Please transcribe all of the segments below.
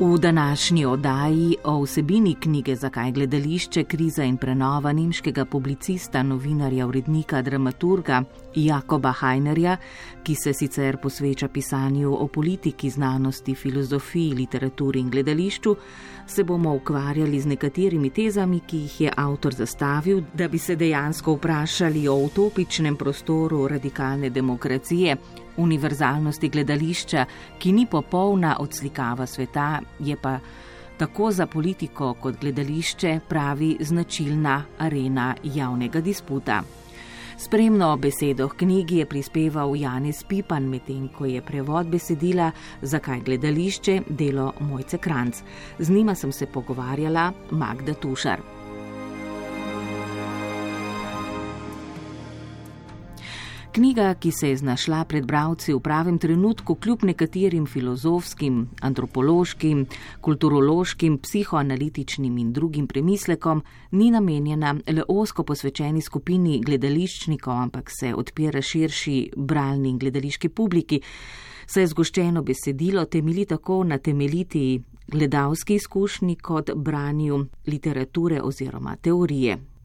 V današnji oddaji o vsebini knjige Zakaj gledališče, kriza in prenova nemškega publicista, novinarja, urednika, dramaturga Jakoba Heinerja, ki se sicer posveča pisanju o politiki, znanosti, filozofiji, literaturi in gledališču, se bomo ukvarjali z nekaterimi tezami, ki jih je avtor zastavil, da bi se dejansko vprašali o utopičnem prostoru radikalne demokracije univerzalnosti gledališča, ki ni popolna odslikava sveta, je pa tako za politiko kot gledališče pravi značilna arena javnega disputa. Spremno besedo v knjigi je prispeval Janez Pipan, medtem ko je prevod besedila Zakaj gledališče delo Mojce Kranc. Z njima sem se pogovarjala Magda Tušar. Knjiga, ki se je znašla pred bravci v pravem trenutku, kljub nekaterim filozofskim, antropološkim, kulturološkim, psihoanalitičnim in drugim premislekom, ni namenjena le osko posvečeni skupini gledališčnikov, ampak se odpira širši bralni in gledališki publiki, saj je zgoščeno besedilo temeli tako na temeljiti gledalski izkušnji kot branju literature oziroma teorije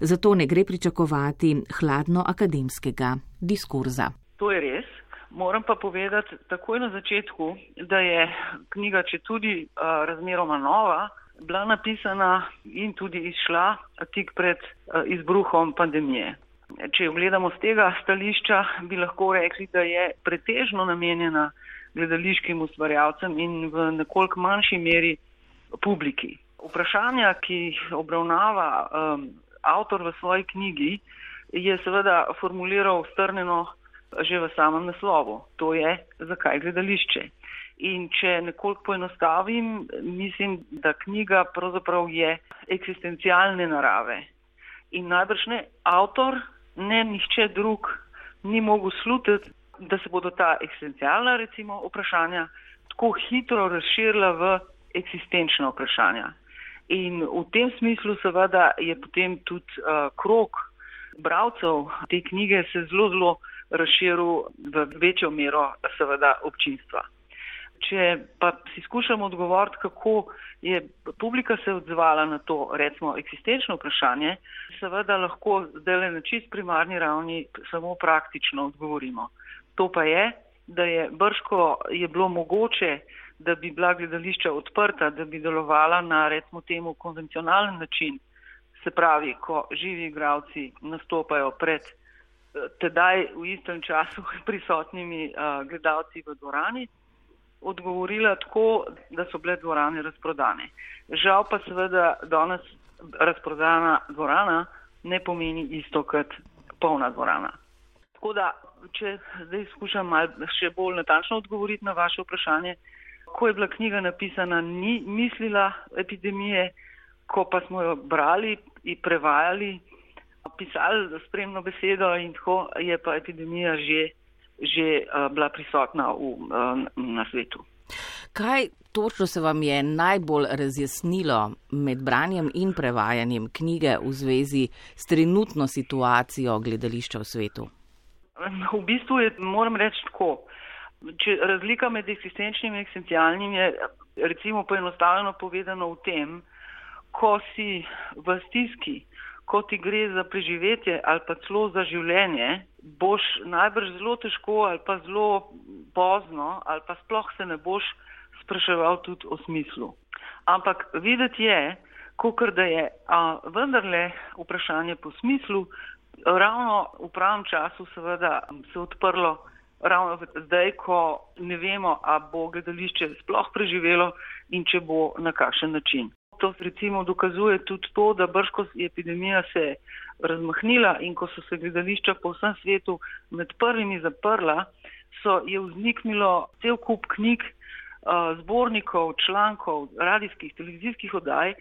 zato ne gre pričakovati hladno akademskega diskurza. To je res. Moram pa povedati takoj na začetku, da je knjiga, če tudi uh, razmeroma nova, bila napisana in tudi izšla tik pred uh, izbruhom pandemije. Če jo gledamo z tega stališča, bi lahko rekli, da je pretežno namenjena gledališkim ustvarjalcem in v nekoliko manjši meri publiki. Vprašanja, ki jih obravnava um, avtor v svoji knjigi je seveda formuliral strneno že v samem naslovu. To je, zakaj gledališče. In če nekoliko poenostavim, mislim, da knjiga pravzaprav je eksistencialne narave. In najbrž ne avtor, ne nihče drug ni mogel slutiti, da se bodo ta eksistencialna recimo vprašanja tako hitro razširila v eksistenčna vprašanja. In v tem smislu seveda je potem tudi uh, krok bravcev te knjige se zelo, zelo razširil v večjo mero seveda občinstva. Če pa si skušamo odgovoriti, kako je publika se odzvala na to, recimo, eksistenčno vprašanje, seveda lahko zdaj na čist primarni ravni samo praktično odgovorimo. To pa je, da je brško je bilo mogoče da bi bila gledališča odprta, da bi delovala na recimo temu konvencionalen način, se pravi, ko živi igravci nastopajo pred eh, tedaj v istem času prisotnimi uh, gledalci v dvorani, odgovorila tako, da so bile dvorane razprodane. Žal pa seveda danes razprodana dvorana ne pomeni isto kot polna dvorana. Tako da, če zdaj skušam še bolj natančno odgovoriti na vaše vprašanje, ko je bila knjiga napisana, ni mislila epidemije, ko pa smo jo brali in prevajali, pisali spremno besedo in tako je pa epidemija že, že uh, bila prisotna v, uh, na svetu. Kaj točno se vam je najbolj razjasnilo med branjem in prevajanjem knjige v zvezi s trenutno situacijo gledališča v svetu? V bistvu je, moram reči tako, Če razlika med eksistenčnim in eksistencialnim je recimo poenostavljeno povedano v tem, ko si v stiski, ko ti gre za preživetje ali pa celo za življenje, boš najbrž zelo težko ali pa zelo pozno ali pa sploh se ne boš spraševal tudi o smislu. Ampak videti je, kakor da je a, vendarle vprašanje po smislu, ravno v pravem času seveda se odprlo ravno zdaj, ko ne vemo, a bo gledališče sploh preživelo in če bo na kakšen način. To recimo dokazuje tudi to, da brško je epidemija se razmahnila in ko so se gledališča po vsem svetu med prvimi zaprla, so je vzniknilo cel kup knjig, zbornikov, člankov, radijskih, televizijskih oddaj,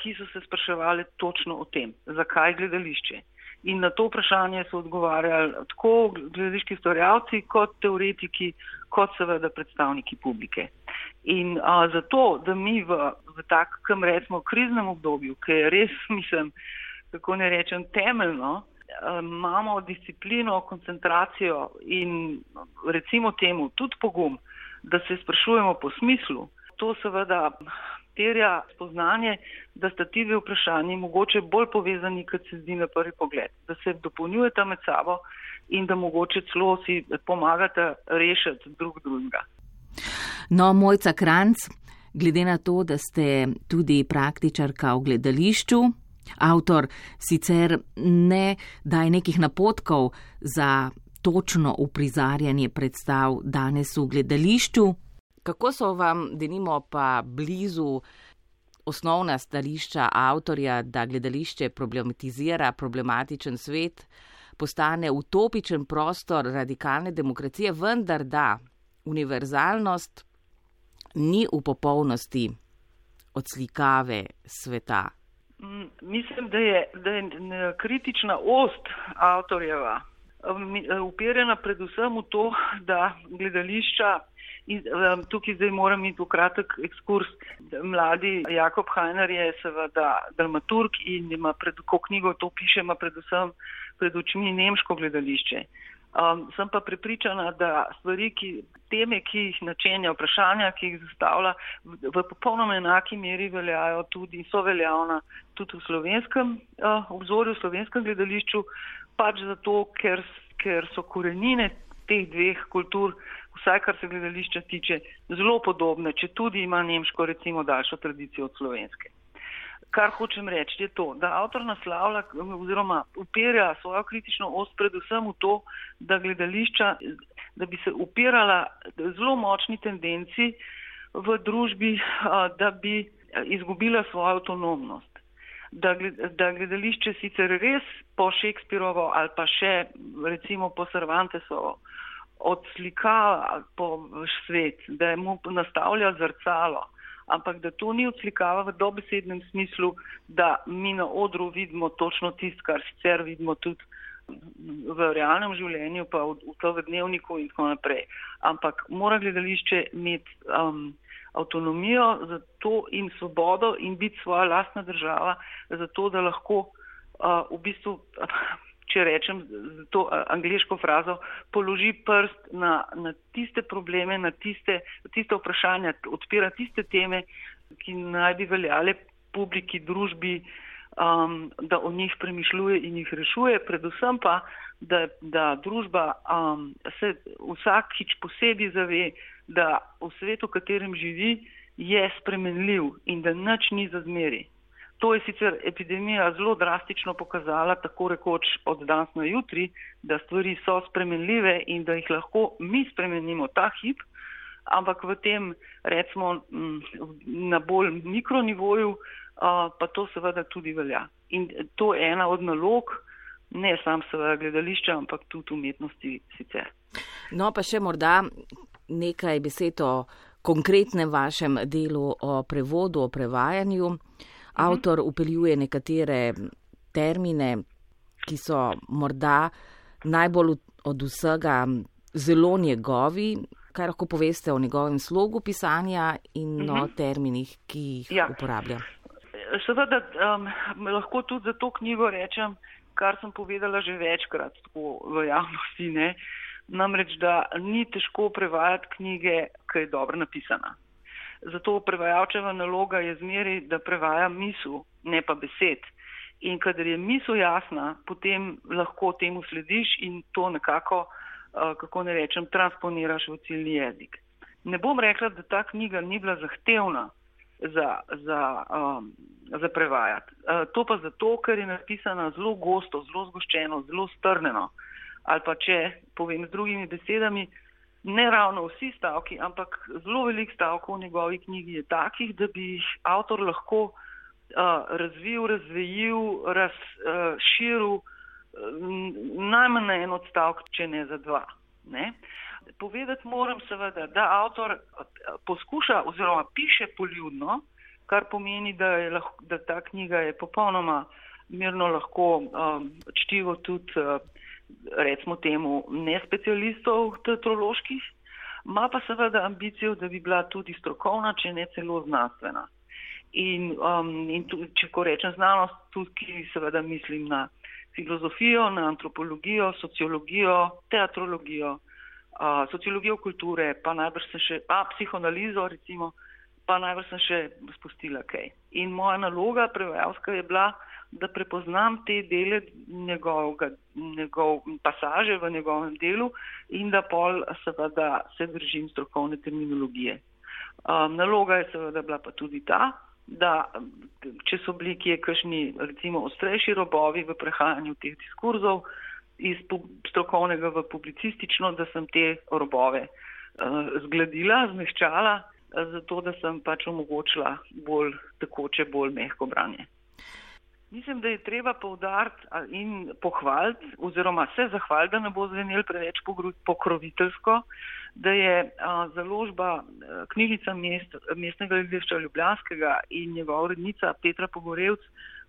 ki so se spraševali točno o tem, zakaj gledališče. In na to vprašanje so odgovarjali tako gledališki storjavci, kot teoretiki, kot seveda predstavniki publike. In a, zato, da mi v, v takem, recimo, kriznem obdobju, ki je res, mislim, kako ne rečem, temeljno, a, imamo disciplino, koncentracijo in recimo temu tudi pogum, da se sprašujemo po smislu, to seveda terja spoznanje, da sta ti dve vprašanji mogoče bolj povezani, kot se zdi na prvi pogled, da se dopolnjujeta med sabo in da mogoče celo si pomagata rešiti drug drugega. No, mojca Kranc, glede na to, da ste tudi praktičarka v gledališču, avtor sicer ne daj nekih napotkov za točno uprizarjanje predstav danes v gledališču, Kako so vam, denimo, pa blizu osnovna stališča avtorja, da gledališče problematizira problematičen svet, postane utopičen prostor radikalne demokracije, vendar da univerzalnost ni v popolnosti odslikave sveta? Mm, mislim, da je, da je kritična ost avtorjeva upirjena predvsem v to, da gledališča In, um, tukaj zdaj moram iti v kratek ekskurs. Mladi Jakob Hajner je seveda dramaturg in ima pred, ko knjigo to piše, ima predvsem pred očmi nemško gledališče. Um, sem pa prepričana, da stvari, ki, teme, ki jih načenja, vprašanja, ki jih zastavlja, v, v popolnoma enaki meri veljajo tudi, so veljavna tudi v slovenskem uh, obzorju, v slovenskem gledališču, pač zato, ker, ker so korenine teh dveh kultur vsaj kar se gledališča tiče, zelo podobne, če tudi ima nemško recimo daljšo tradicijo od slovenske. Kar hočem reči je to, da avtor naslavlja oziroma upirja svojo kritično ost predvsem v to, da gledališča, da bi se upirala zelo močni tendenci v družbi, da bi izgubila svojo avtonomnost. Da, da gledališče sicer res po Šekspirovo ali pa še recimo po Cervantesovo odslikava po svet, da mu nastavlja zrcalo, ampak da to ni odslikava v dobesednem smislu, da mi na odru vidimo točno tisto, kar sicer vidimo tudi v realnem življenju, pa v, v to v dnevniku in tako naprej. Ampak mora gledališče imeti um, avtonomijo in svobodo in biti svoja lastna država, zato da lahko uh, v bistvu če rečem to angliško frazo, položi prst na, na tiste probleme, na tiste, tiste vprašanja, odpira tiste teme, ki naj bi veljale publiki, družbi, um, da o njih premišljuje in jih rešuje, predvsem pa, da, da družba um, se vsakič posebej zave, da v svetu, v katerem živi, je spremenljiv in da nič ni za zmeri. To je sicer epidemija zelo drastično pokazala, tako rekoč od danes na jutri, da stvari so spremenljive in da jih lahko mi spremenimo ta hip, ampak v tem, recimo, na bolj mikronivoju, pa to seveda tudi velja. In to je ena od nalog, ne sam seveda gledališča, ampak tudi umetnosti sicer. No, pa še morda nekaj besed o konkretnem vašem delu, o prevodu, o prevajanju. Avtor upeljuje nekatere termine, ki so morda najbolj od vsega zelo njegovi. Kaj lahko poveste o njegovem slogu pisanja in uh -huh. o mhm. terminih, ki jih ja. uporablja? Seveda um, lahko tudi za to knjigo rečem, kar sem povedala že večkrat v javnosti, ne? Namreč, da ni težko prevajati knjige, ki je dobro napisana. Zato prevajalčeva naloga je zmeri, da prevaja misel, ne pa besed. In kadar je misel jasna, potem lahko temu slediš in to nekako, uh, kako ne rečem, transponiraš v ciljni jezik. Ne bom rekla, da ta knjiga ni bila zahtevna za, za, um, za prevajati. Uh, to pa zato, ker je napisana zelo gosto, zelo zgoščeno, zelo strneno. Ali pa če povem z drugimi besedami, ne ravno vsi stavki, ampak zelo velik stavkov v njegovi knjigi je takih, da bi jih avtor lahko uh, razvil, razvejil, razširil uh, najmanj na en odstavek, če ne za dva. Ne? Povedati moram seveda, da avtor poskuša oziroma piše poljudno, kar pomeni, da, je lahko, da ta knjiga je popolnoma mirno lahko um, čtivo tudi, uh, recimo temu, ne specialistov teatroloških, ima pa seveda ambicijo, da bi bila tudi strokovna, če ne celo znanstvena. In, um, in tu, če ko rečem znanost, tudi seveda mislim na filozofijo, na antropologijo, sociologijo, teatrologijo, uh, sociologijo kulture, pa najbrž se še, a psihoanalizo recimo, pa najbrž sem še spustila kaj. In moja naloga prevajalska je bila, da prepoznam te dele njegovega, njegov pasaže v njegovem delu in da pol seveda se držim strokovne terminologije. Um, naloga je seveda bila pa tudi ta, da če so bili kje kakšni recimo ostrejši robovi v prehajanju teh diskurzov iz strokovnega v publicistično, da sem te robove uh, zgladila, zmeščala zato da sem pač omogočila bolj tekoče, bolj mehko branje. Mislim, da je treba povdariti in pohvaliti oziroma se zahvaliti, da ne bo zvenel preveč pokroviteljsko, da je založba knjižica mest, mestnega gledališča Ljubljanskega in njegova urednica Petra Pogorevc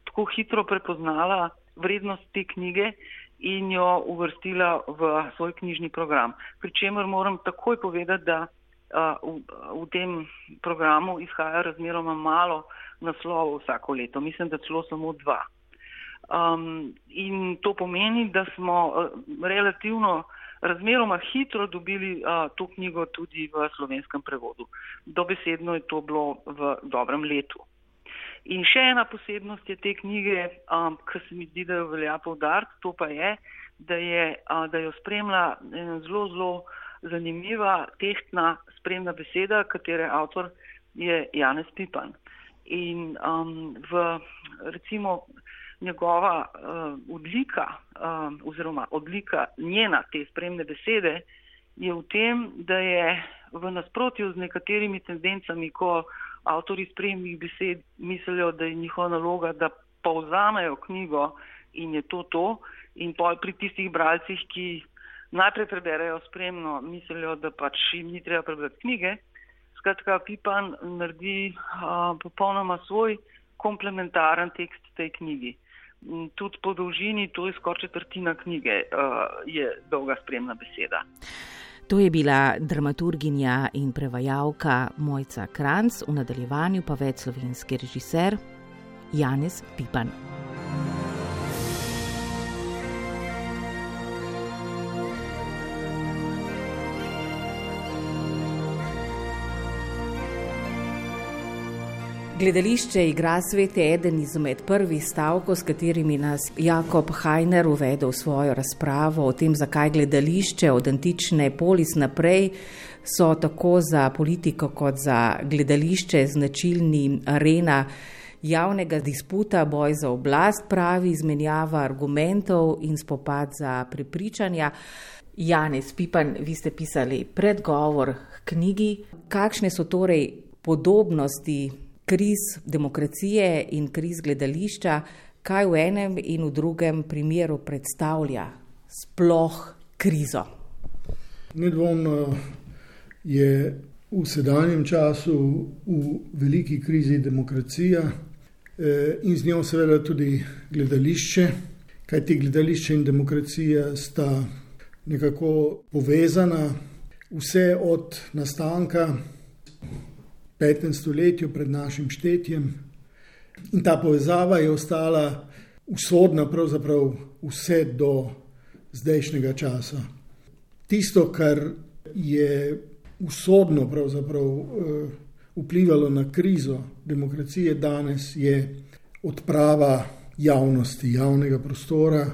tako hitro prepoznala vrednost te knjige in jo uvrstila v svoj knjižni program. Pričemer moram takoj povedati, da v, v tem programu izhaja razmeroma malo naslovov vsako leto. Mislim, da celo samo dva. Um, in to pomeni, da smo uh, relativno razmeroma hitro dobili uh, to knjigo tudi v slovenskem prevodu. Dobesedno je to bilo v dobrem letu. In še ena posebnost je te knjige, um, ki se mi zdi, da jo velja povdariti, to pa je, da, je, uh, da jo spremlja zelo, zelo zanimiva, tehtna, spremna beseda, katere avtor je Janez Pipan. In um, v recimo njegova uh, odlika um, oziroma odlika njena te spremne besede je v tem, da je v nasprotju z nekaterimi tendencami, ko avtori spremnih besed mislijo, da je njihova naloga, da povzamejo knjigo in je to to, in pol pri tistih bralcih, ki najprej preberejo spremno, mislijo, da pač jim ni treba prebrati knjige. Skratka, Pipan naredi a, popolnoma svoj komplementaren tekst tej knjigi. Tudi po dolžini, to je skoraj četrtina knjige, a, je dolga spremna beseda. To je bila dramaturginja in prevajalka Mojca Kranc, v nadaljevanju pa več slovenski režiser Janez Pipan. Gledališče igra svet je eden izmed prvih stavkov, s katerimi nas Jakob Hajner uvedel v svojo razpravo o tem, zakaj gledališče od antične polis naprej so tako za politiko kot za gledališče značilni arena javnega disputa, boj za oblast, pravi izmenjava argumentov in spopad za prepričanja. Janez Pipan, vi ste pisali predgovor knjigi. Kakšne so torej podobnosti kriz demokracije in kriz gledališča, kaj v enem in v drugem primeru predstavlja sploh krizo? Nedvomno je v sedanjem času v veliki krizi demokracija eh, in z njo seveda tudi gledališče, kajti gledališče in demokracija sta nekako povezana. Vse od nastanka petem stoletju pred našim štetjem. In ta povezava je ostala usodna pravzaprav vse do zdajšnjega časa. Tisto, kar je usodno eh, vplivalo na krizo demokracije danes, je odprava javnosti, javnega prostora,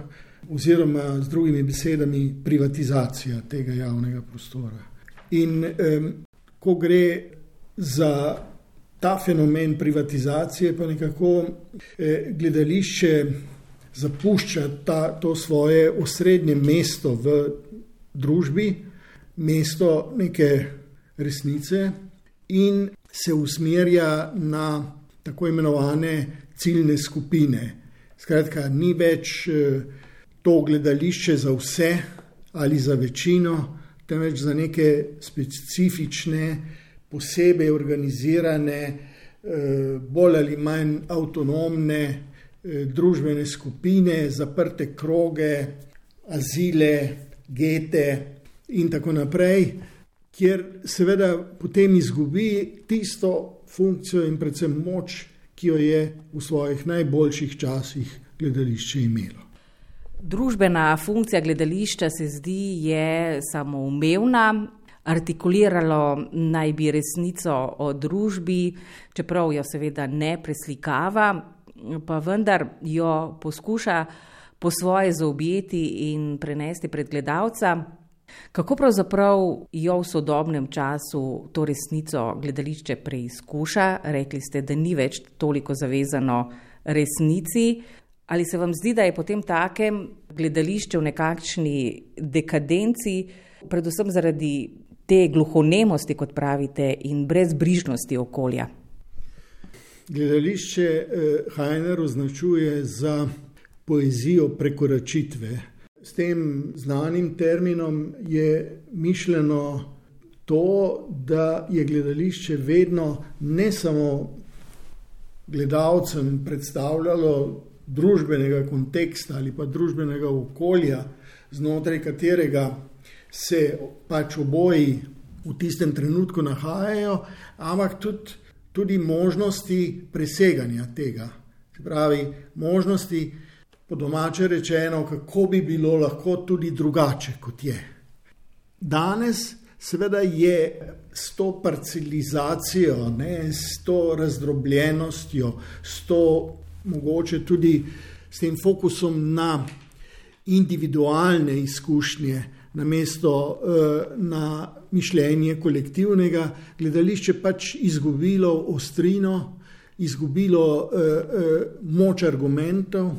oziroma z drugimi besedami, privatizacija tega javnega prostora. In eh, ko gre za ta fenomen privatizacije, pa nekako eh, gledališče zapušča ta, to svoje osrednje mesto v družbi, mesto neke resnice in se usmerja na tako imenovane ciljne skupine. Skratka, ni več eh, to gledališče za vse ali za večino, temveč za neke specifične posebej organizirane, eh, bolj ali manj avtonomne družbene skupine, zaprte kroge, azile, gete in tako naprej, kjer seveda potem izgubi tisto funkcijo in predvsem moč, ki jo je v svojih najboljših časih gledališče imelo. Družbena funkcija gledališča se zdi je samoumevna, artikuliralo naj bi resnico o družbi, čeprav jo seveda ne preslikava, pa vendar jo poskuša po svoje zaobjeti in prenesti pred gledalca. Kako pravzaprav jo v sodobnem času to resnico gledališče preizkuša? Rekli ste, da ni več toliko zavezano resnici. Ali se vam zdi, da je potem takem gledališče v nekakšni dekadenci, predvsem zaradi te gluhonemosti, kot pravite, in brezbrižnosti okolja? Gledališče eh, Hajner označuje za poezijo prekoračitve. S tem znanim terminom je mišljeno to, da je gledališče vedno ne samo gledalcem predstavljalo družbenega konteksta ali pa družbenega okolja, znotraj katerega se pač oboji v tistem trenutku nahajajo, ampak tudi, tudi možnosti preseganja tega. Se pravi, možnosti po domače rečeno, kako bi bilo lahko tudi drugače, kot je. Danes, seveda, je s to parcelizacijo, ne, s to razdrobljenostjo, s to mogoče tudi s tem fokusom na individualne izkušnje, namesto uh, na mišljenje kolektivnega, gledališče pač izgubilo ostrino, izgubilo uh, uh, moč argumentov.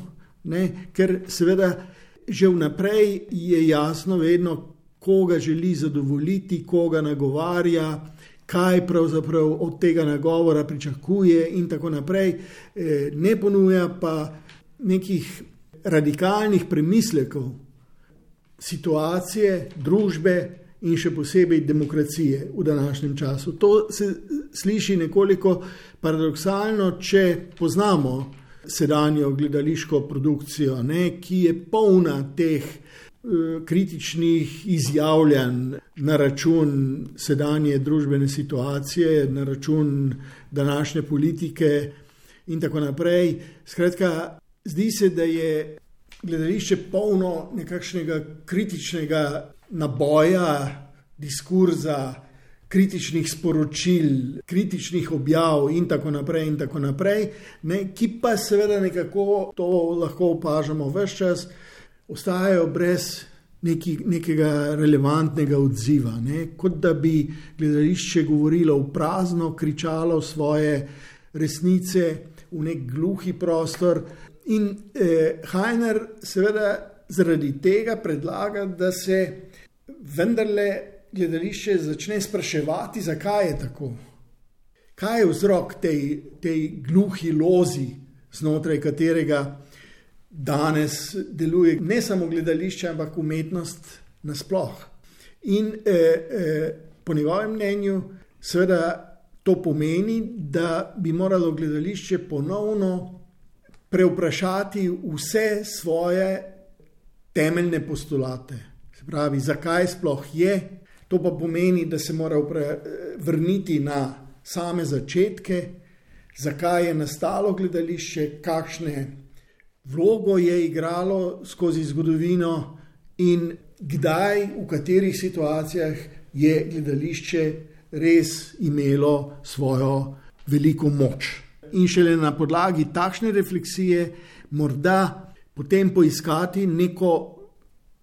Ne? Ker seveda že vnaprej je jasno, vedno, koga želi zadovoljiti, koga nagovarja, kaj pravzaprav od tega nagovora pričakuje, in tako naprej. Ne ponuja pa nekih radikalnih premislekov situacije, družbe in še posebej demokracije v današnjem času. To se sliši nekoliko paradoksalno, če poznamo sedanjo gledališko produkcijo, ne, ki je polna teh uh, kritičnih izjavljanj na račun sedanje družbene situacije, na račun današnje politike in tako naprej. Skratka, zdi se, da je gledališče polno nekakšnega kritičnega naboja, diskurza, kritičnih sporočil, kritičnih objav in tako naprej, in tako naprej ne, ki pa seveda nekako to lahko opažamo vse čas, ostajajo brez neki, nekega relevantnega odziva, ne, kot da bi gledališče govorilo v prazno, kričalo svoje resnice v nek gluhi prostor. In eh, Hajner seveda zaradi tega predlaga, da se vendarle gledališče začne spraševati, zakaj je tako. Kaj je vzrok tej, tej gluhi lozi, znotraj katerega danes deluje ne samo gledališče, ampak umetnost nasplošno. In eh, eh, po njegovem mnenju, seveda to pomeni, da bi moralo gledališče ponovno preuprašati vse svoje temeljne postulate. Se pravi, zakaj sploh je To pa pomeni, da se mora vrniti na same začetke, zakaj je nastalo gledališče, kakšne vlogo je igralo skozi zgodovino in kdaj, v katerih situacijah je gledališče res imelo svojo veliko moč. In šele na podlagi takšne refleksije, morda potem poiskati neko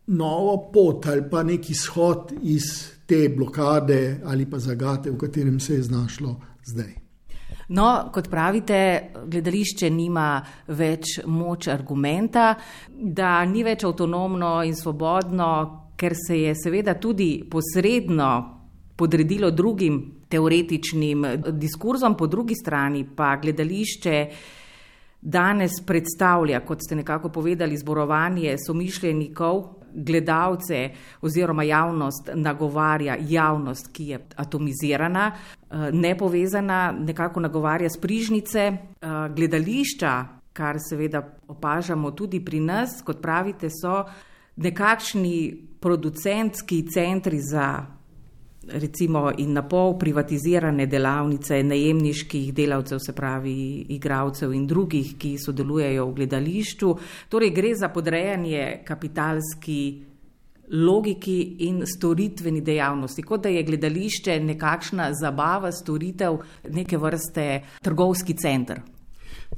novo pot ali pa neki izhod iz te blokade ali pa zagate, v katerem se je znašlo zdaj. No, kot pravite, gledališče nima več moč argumenta, da ni več avtonomno in svobodno, ker se je seveda tudi posredno podredilo drugim teoretičnim diskurzom, po drugi strani pa gledališče danes predstavlja, kot ste nekako povedali, zborovanje somišljenikov, gledalce oziroma javnost nagovarja javnost, ki je atomizirana, eh, nepovezana, nekako nagovarja sprižnice, eh, gledališča, kar seveda opažamo tudi pri nas, kot pravite, so nekakšni producentski centri za recimo in na pol privatizirane delavnice najemniških delavcev, se pravi igralcev in drugih, ki sodelujejo v gledališču. Torej gre za podrejanje kapitalski logiki in storitveni dejavnosti, kot da je gledališče nekakšna zabava, storitev, neke vrste trgovski center.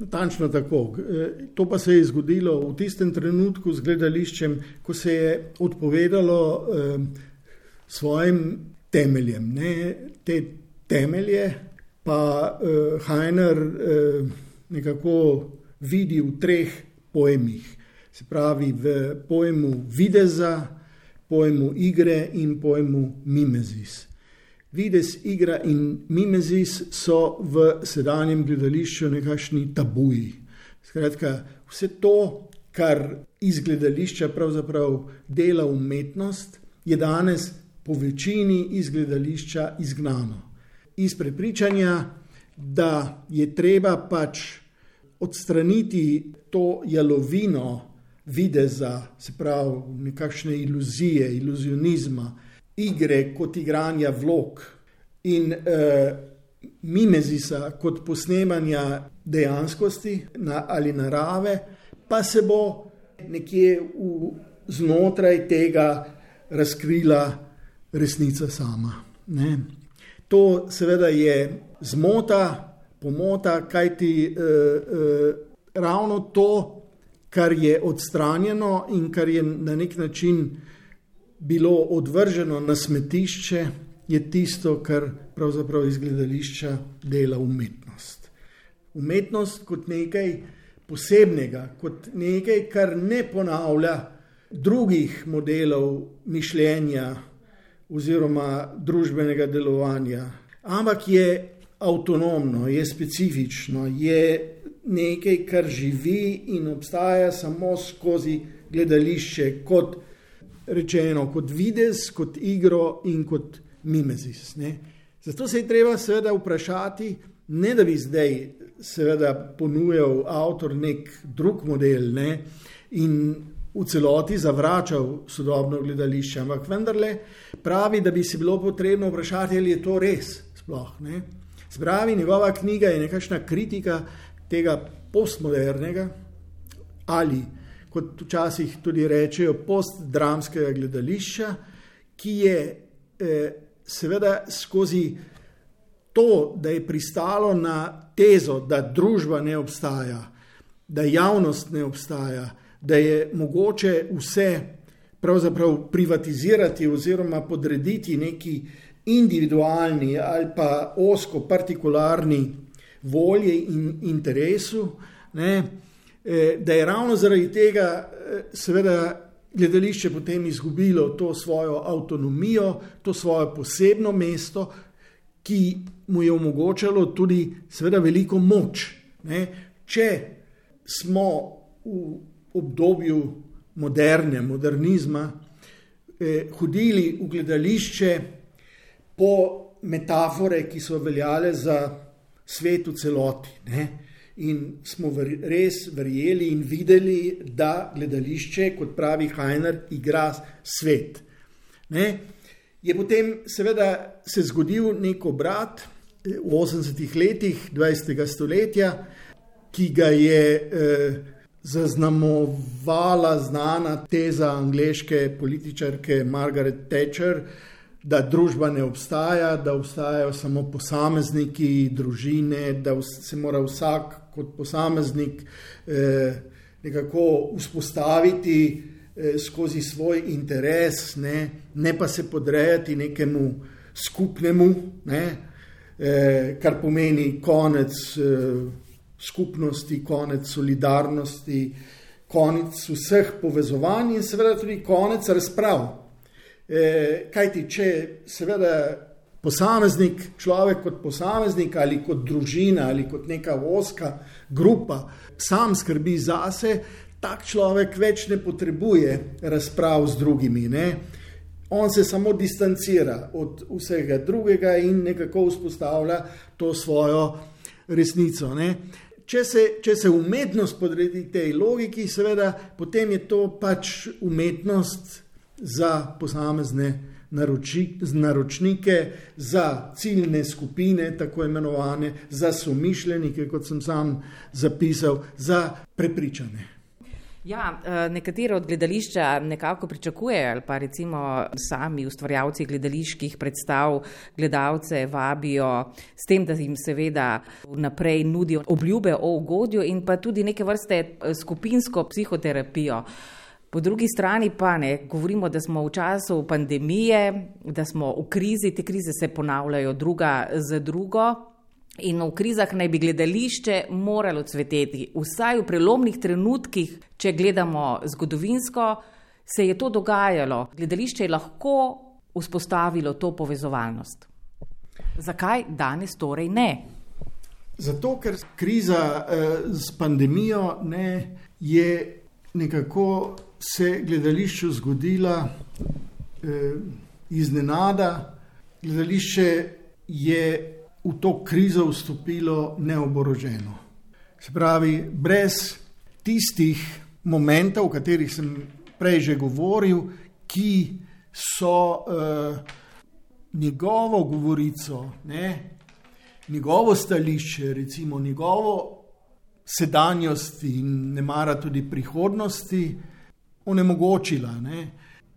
Natančno tako. To pa se je zgodilo v tistem trenutku z gledališčem, ko se je odpovedalo eh, svojim temeljem. Ne? Te temelje pa eh, Hajner eh, nekako vidi v treh pojmih. Se pravi, v pojmu videza, pojmu igre in pojmu mimezis. Vides, igra in mimezis so v sedanjem gledališču nekakšni tabuji. Skratka, vse to, kar iz gledališča pravzaprav dela umetnost, je danes po večini iz gledališča izgnano. Iz prepričanja, da je treba pač odstraniti to jalovino videza, se pravi, nekakšne iluzije, iluzionizma, igre kot igranja vlog in uh, mimezisa kot posnemanja dejanskosti na, ali narave, pa se bo nekje v, znotraj tega razkrila resnica sama. Ne? To seveda je zmota, pomota, kajti uh, uh, ravno to kar je odstranjeno in kar je na nek način bilo odvrženo na smetišče, je tisto, kar pravzaprav iz gledališča dela umetnost. Umetnost kot nekaj posebnega, kot nekaj, kar ne ponavlja drugih modelov mišljenja oziroma družbenega delovanja, ampak je avtonomno, je specifično, je nekaj, kar živi in obstaja samo skozi gledališče, kot rečeno, kot videz, kot igro in kot mimezis. Ne. Zato se je treba seveda vprašati, ne da bi zdaj seveda ponujal avtor nek drug model ne, in v celoti zavračal sodobno gledališče, ampak vendarle pravi, da bi se bilo potrebno vprašati, ali je to res sploh. Ne. Spravi, njegova knjiga je nekakšna kritika tega postmodernega ali, kot včasih tudi rečejo, postdramskega gledališča, ki je eh, seveda skozi to, da je pristalo na tezo, da družba ne obstaja, da javnost ne obstaja, da je mogoče vse pravzaprav privatizirati oziroma podrediti neki individualni ali pa osko partikularni volje in interesu, ne, eh, da je ravno zaradi tega, eh, seveda, gledališče potem izgubilo to svojo avtonomijo, to svoje posebno mesto, ki mu je omogočalo tudi, seveda, veliko moč. Ne. Če smo v obdobju moderne, modernizma, eh, hodili v gledališče po metafore, ki so veljale za svet v celoti. Ne? In smo res verjeli in videli, da gledališče, kot pravi Hajner, igra svet. Ne? Je potem seveda se zgodil nek obrat v 80-ih letih 20. stoletja, ki ga je eh, zaznamovala znana teza angleške političarke Margaret Thatcher, da družba ne obstaja, da obstajajo samo posamezniki, družine, da se mora vsak kot posameznik eh, nekako vzpostaviti eh, skozi svoj interes, ne, ne pa se podrejati nekemu skupnemu, ne, eh, kar pomeni konec eh, skupnosti, konec solidarnosti, konec vseh povezovanj in seveda tudi konec razprav. Eh, Kaj ti, če seveda posameznik, človek kot posameznik ali kot družina ali kot neka voska grupa sam skrbi zase, tak človek več ne potrebuje razprav z drugimi. Ne? On se samo distancira od vsega drugega in nekako vzpostavlja to svojo resnico. Ne? Če se, če se umetnost podredi tej logiki, seveda, potem je to pač umetnost za posamezne naroči, naročnike, za ciljne skupine, tako imenovane, za somišljenike, kot sem sam zapisal, za prepričane. Ja, eh, nekatere od gledališča nekako pričakujejo, ali pa recimo sami ustvarjalci gledaliških predstav gledalce vabijo s tem, da jim seveda vnaprej nudijo obljube o ugodju in pa tudi neke vrste eh, skupinsko psihoterapijo. Po drugi strani pa ne, govorimo, da smo v času pandemije, da smo v krizi, te krize se ponavljajo druga za drugo. In v krizah naj bi gledališče moralo cveteti. Vsaj v prelomnih trenutkih, če gledamo zgodovinsko, se je to dogajalo. Gledališče je lahko vzpostavilo to povezovalnost. Zakaj danes torej ne? Zato, ker kriza eh, s pandemijo ne, je nekako se gledališču zgodila eh, iznenada. Gledališče je v to krizo vstopilo neoboroženo. Se pravi, brez tistih momentov, o katerih sem prej že govoril, ki so uh, njegovo govorico, ne, njegovo stališče, recimo njegovo sedanjost in ne mara tudi prihodnosti, onemogočila. Ne.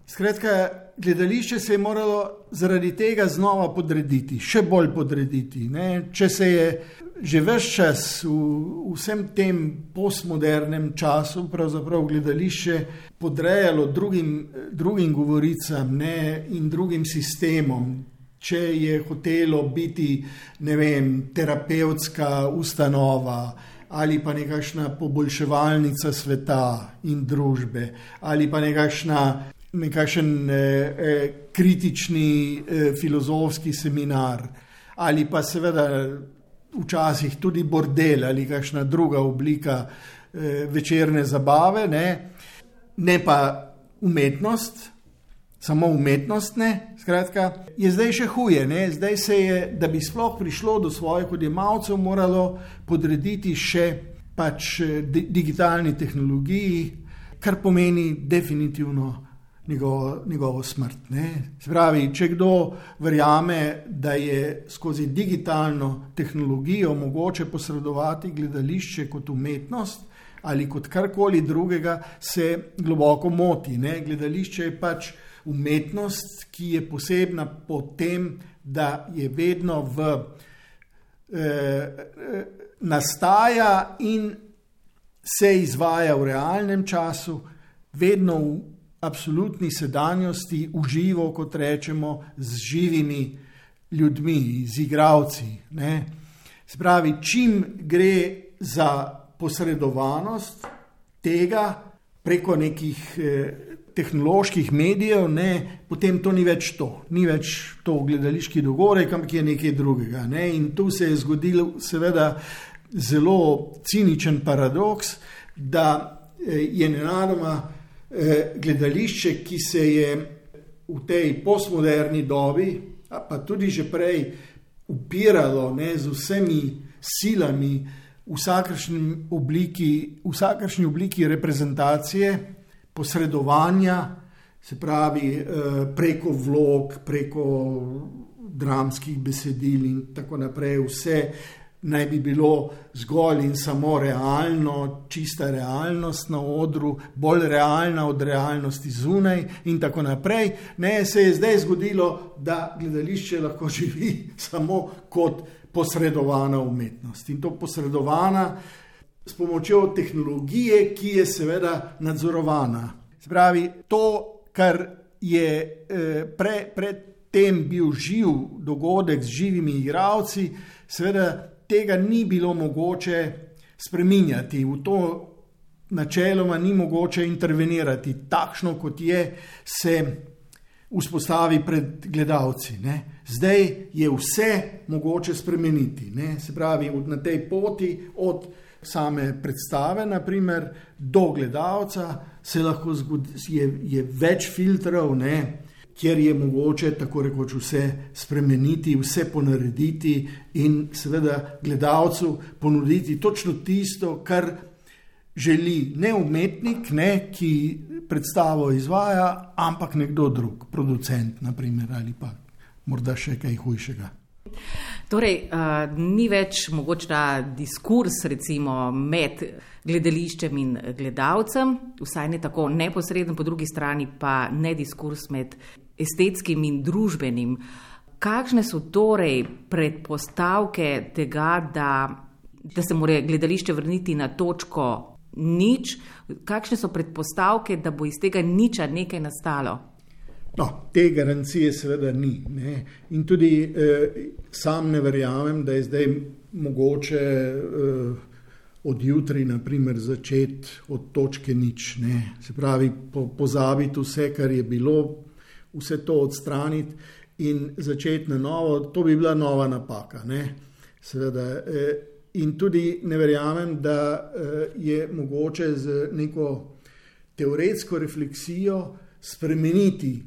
Skratka, gledališče se je moralo zaradi tega znova podrediti, še bolj podrediti. Ne? Če se je že vse čas v, v vsem tem postmodernem času, pravzaprav gledališče podrejalo drugim, drugim govoricam ne? in drugim sistemom. Če je hotelo biti, vem, terapevtska ustanova ali pa nekakšna poboljševalnica sveta in družbe, ali pa nekakšna nekakšen eh, eh, kritični eh, filozofski seminar, ali pa seveda včasih tudi bordel ali kakšna druga oblika eh, večerne zabave, ne, ne pa umetnost. Samo umetnost, ne, skratka, je zdaj še huje. Ne? Zdaj se je, da bi sploh prišlo do svojih odjemalcev, moralo podrediti še pač eh, digitalni tehnologiji, kar pomeni definitivno njegovo, njegovo smrt. Pravi, če kdo verjame, da je skozi digitalno tehnologijo mogoče posredovati gledališče kot umetnost ali kot karkoli drugega, se globoko moti. Ne? Gledališče je pač umetnost, ki je posebna po tem, da je vedno v. Eh, nastaja in se izvaja v realnem času, vedno v absolutni sedanjosti, uživo, kot rečemo, z živimi ljudmi, z igravci. Spravi, čim gre za posredovanost tega preko nekih eh, tehnoloških medijev, ne, potem to ni več to, ni več to gledališki dogodek, ampak je nekaj drugega. Ne. In tu se je zgodil, seveda, zelo ciničen paradoks, da eh, je nenadoma gledališče, ki se je v tej postmoderni dobi, pa tudi že prej, upiralo ne, z vsemi silami, v vsakršni obliki, obliki reprezentacije, posredovanja, se pravi eh, preko vlog, preko dramskih besedil in tako naprej, vse naj bi bilo zgolj in samo realno, čista realnost na odru, bolj realna od realnosti zunaj, in tako naprej. Ne, se je zdaj zgodilo, da gledališče lahko živi samo kot posredovana umetnost. In to posredovana s pomočjo tehnologije, ki je seveda nadzorovana. Spravi, to, kar je eh, pre, predtem bil živ dogodek z živimi igravci, seveda tega ni bilo mogoče spremenjati, v to načeloma ni mogoče intervenirati, takšno kot je, se vzpostavi pred gledalci. Ne. Zdaj je vse mogoče spremeniti. Ne. Se pravi, na tej poti od same predstave, naprimer, do gledalca, se lahko zgodi, je, je več filtrov. Ne. Kjer je mogoče tako rekoč vse spremeniti, vse ponarediti in seveda gledalcu ponuditi točno tisto, kar želi ne umetnik, ne, ki predstavo izvaja, ampak nekdo drug, producent, naprimer, ali pa morda še kaj hujšega. Torej, uh, ni več mogoče ta diskurs recimo, med gledališčem in gledalcem, vsaj ne tako neposreden, po drugi strani pa ne diskurs med estetskim in družbenim. Kakšne so torej predpostavke tega, da, da se mora gledališče vrniti na točko nič? Kakšne so predpostavke, da bo iz tega niča nekaj nastalo? No, te garancije seveda ni. Ne. In tudi eh, sam ne verjamem, da je zdaj mogoče eh, od jutri začeti od točke nič. Ne. Se pravi, po, pozabiti vse, kar je bilo, vse to odstraniti in začeti na novo. To bi bila nova napaka. Seveda, eh, in tudi ne verjamem, da eh, je mogoče z neko teoretsko refleksijo spremeniti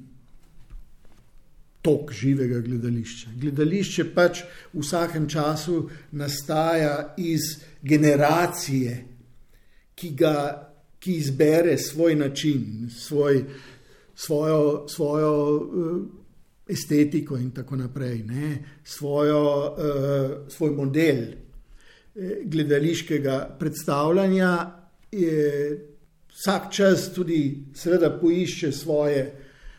tok živega gledališča. Gledališče pač v vsakem času nastaja iz generacije, ki, ga, ki izbere svoj način, svoj, svojo, svojo uh, estetiko in tako naprej, ne? svojo, uh, svoj model uh, gledališkega predstavljanja. Je, vsak čas tudi, seveda, poišče svoje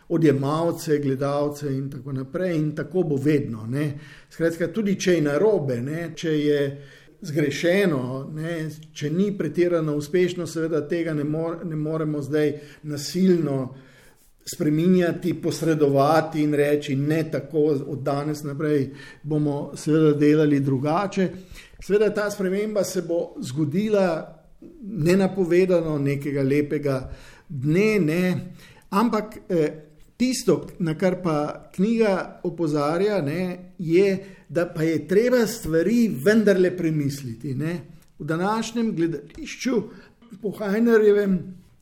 odjemalce, gledalce in tako naprej. In tako bo vedno. Ne. Skratka, tudi če je narobe, ne, če je zgrešeno, ne, če ni pretirano uspešno, seveda tega ne, more, ne moremo zdaj nasilno spreminjati, posredovati in reči, ne tako od danes naprej bomo seveda delali drugače. Seveda ta sprememba se bo zgodila nenapovedano, nekega lepega dne, ne, ampak eh, Tisto, na kar pa knjiga opozarja, ne, je, da pa je treba stvari vendarle premisliti. Ne. V današnjem gledališču, po Hajnerjevem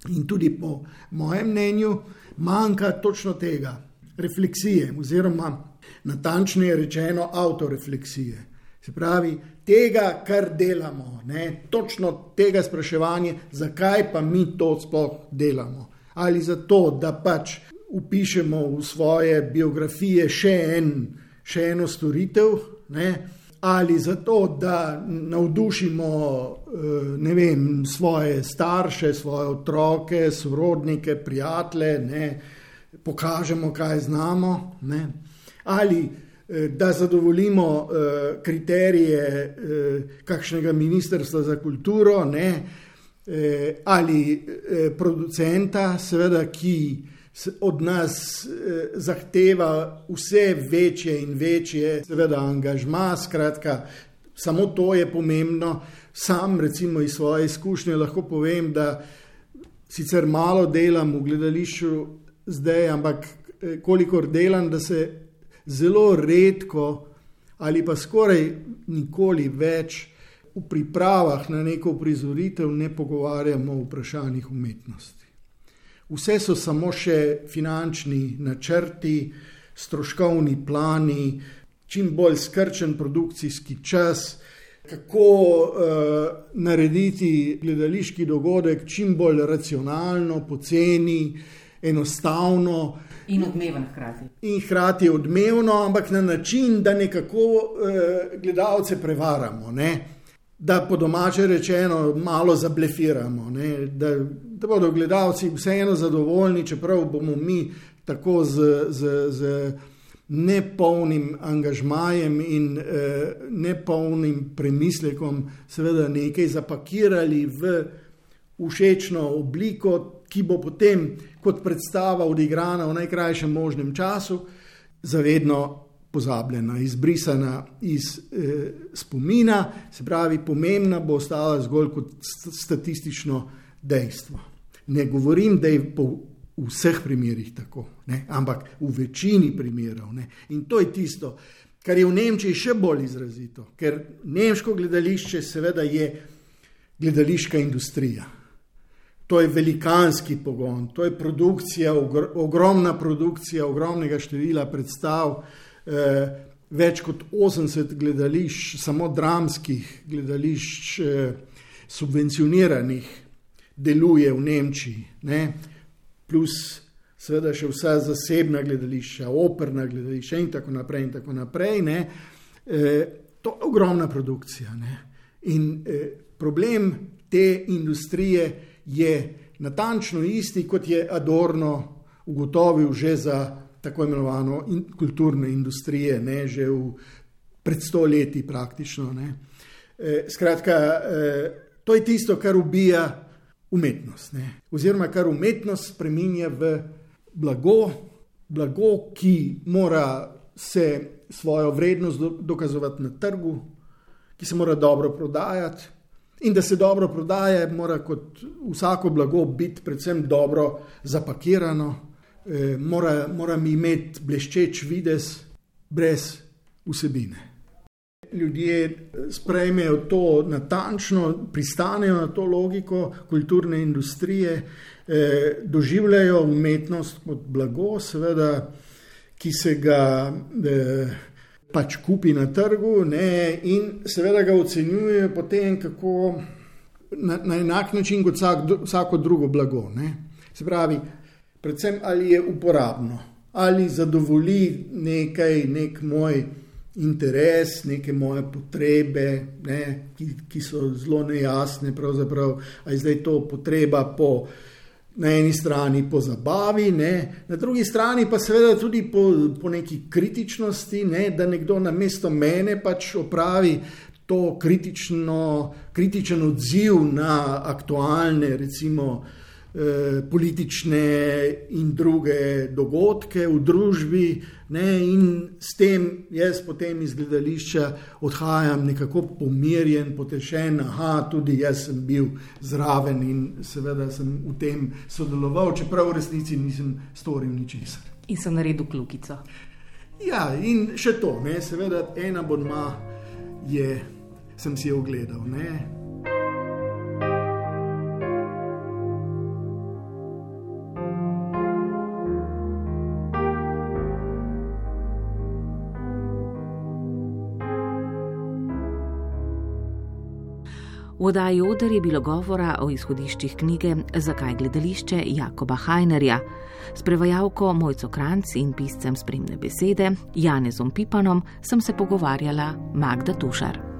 in tudi po mojem mnenju, manjka točno tega, refleksije, oziroma natančneje rečeno, autorefleksije. Se pravi, tega, kar delamo, ne, točno tega spraševanja, zakaj pa mi to sploh delamo. Ali zato, da pač upišemo v svoje biografije še, en, še eno storitev, ne? Ali zato, da navdušimo eh, vem, svoje starše, svoje otroke, sorodnike, prijatelje, ne? pokažemo, kaj znamo, ne? ali eh, da zadovoljimo eh, kriterije kakšnega ministrstva za kulturo, ne? ali producenta, seveda, ki od nas eh, zahteva vse večje in večje, seveda, angažma. Skratka, samo to je pomembno. Sam, recimo, iz svoje izkušnje lahko povem, da sicer malo delam v gledališču zdaj, ampak eh, kolikor delam, da se zelo redko ali pa skoraj nikoli več v pripravah na neko prizoritev ne pogovarjamo o vprašanjih umetnosti. Vse so samo še finančni načrti, stroškovni plani, čim bolj skrčen produkcijski čas, kako uh, narediti gledališki dogodek čim bolj racionalno, poceni, enostavno. In odmeven hkrati. In hkrati odmevno, ampak na način, da nekako uh, gledalce prevaramo. Ne? da po domače rečeno malo zablefiramo, ne, da, da bodo gledalci vseeno zadovoljni, čeprav bomo mi tako z, z, z nepolnim angažmajem in eh, nepolnim premislekom, seveda nekaj zapakirali v všečno obliko, ki bo potem kot predstava odigrana v najkrajšem možnem času, zavedno pozabljena, izbrisana iz eh, spomina, se pravi, pomembna bo ostala zgolj kot statistično dejstvo. Ne govorim, da je po vseh primerih tako, ne? ampak v večini primerov. Ne? In to je tisto, kar je v Nemčiji še bolj izrazito, ker nemško gledališče seveda je gledališka industrija. to je velikanski pogon, to je produkcija, ogromna produkcija, ogromnega števila predstav. Eh, več kot 80 gledališč, samo dramskih gledališč, eh, subvencioniranih, deluje v Nemčiji, ne? plus seveda še vsa zasebna gledališča, operna gledališča in tako naprej. In tako naprej e, to je ogromna produkcija. Ne? In e, problem te industrije je natančno isti, kot je Adorno ugotovil že za tako imenovano in, kulturne industrije, ne, že v, pred sto leti praktično. E, skratka, e, to je tisto, kar ubija umetnost, ne, oziroma kar umetnost spremenja v blago, blago, ki mora se svojo vrednost do, dokazovati na trgu, ki se mora dobro prodajati. In da se dobro prodaja, mora kot vsako blago biti predvsem dobro zapakirano, eh, mora, moram imeti bleščeč vides, brez vsebine. Ljudje eh, sprejmejo to natančno, pristanejo na to logiko kulturne industrije, eh, doživljajo umetnost kot blago, seveda, ki se ga eh, pač kupi na trgu, ne, in seveda ga ocenjujejo potem, kako na, na enak način kot vsak, vsako drugo blago. Ne. Se pravi, predvsem ali je uporabno, ali zadovolji nekaj, nek moj interes, neke moje potrebe, ne, ki, ki so zelo nejasne, pravzaprav, je zdaj to potreba po. Na eni strani po zabavi, ne, na drugi strani pa seveda tudi po, po neki kritičnosti, ne, da nekdo na mesto mene pač opravi to kritično, kritičen odziv na aktualne, recimo, Eh, politične in druge dogodke v družbi, ne, in s tem jaz potem iz gledališča odhajam nekako pomirjen, potešen, aha, tudi jaz sem bil zraven in seveda sem v tem sodeloval, čeprav v resnici nisem storil ničesar. In sem naredil klukico. Ja, in še to, ne, seveda ena bodma je, sem si jo ogledal. Ne. Oddaji Oder je bilo govora o izhodiščih knjige Zakaj gledališče Jakoba Hajnerja. S prevajalko Mojco Kranc in piscem spremne besede Janezom Pipanom sem se pogovarjala Magda Tušar.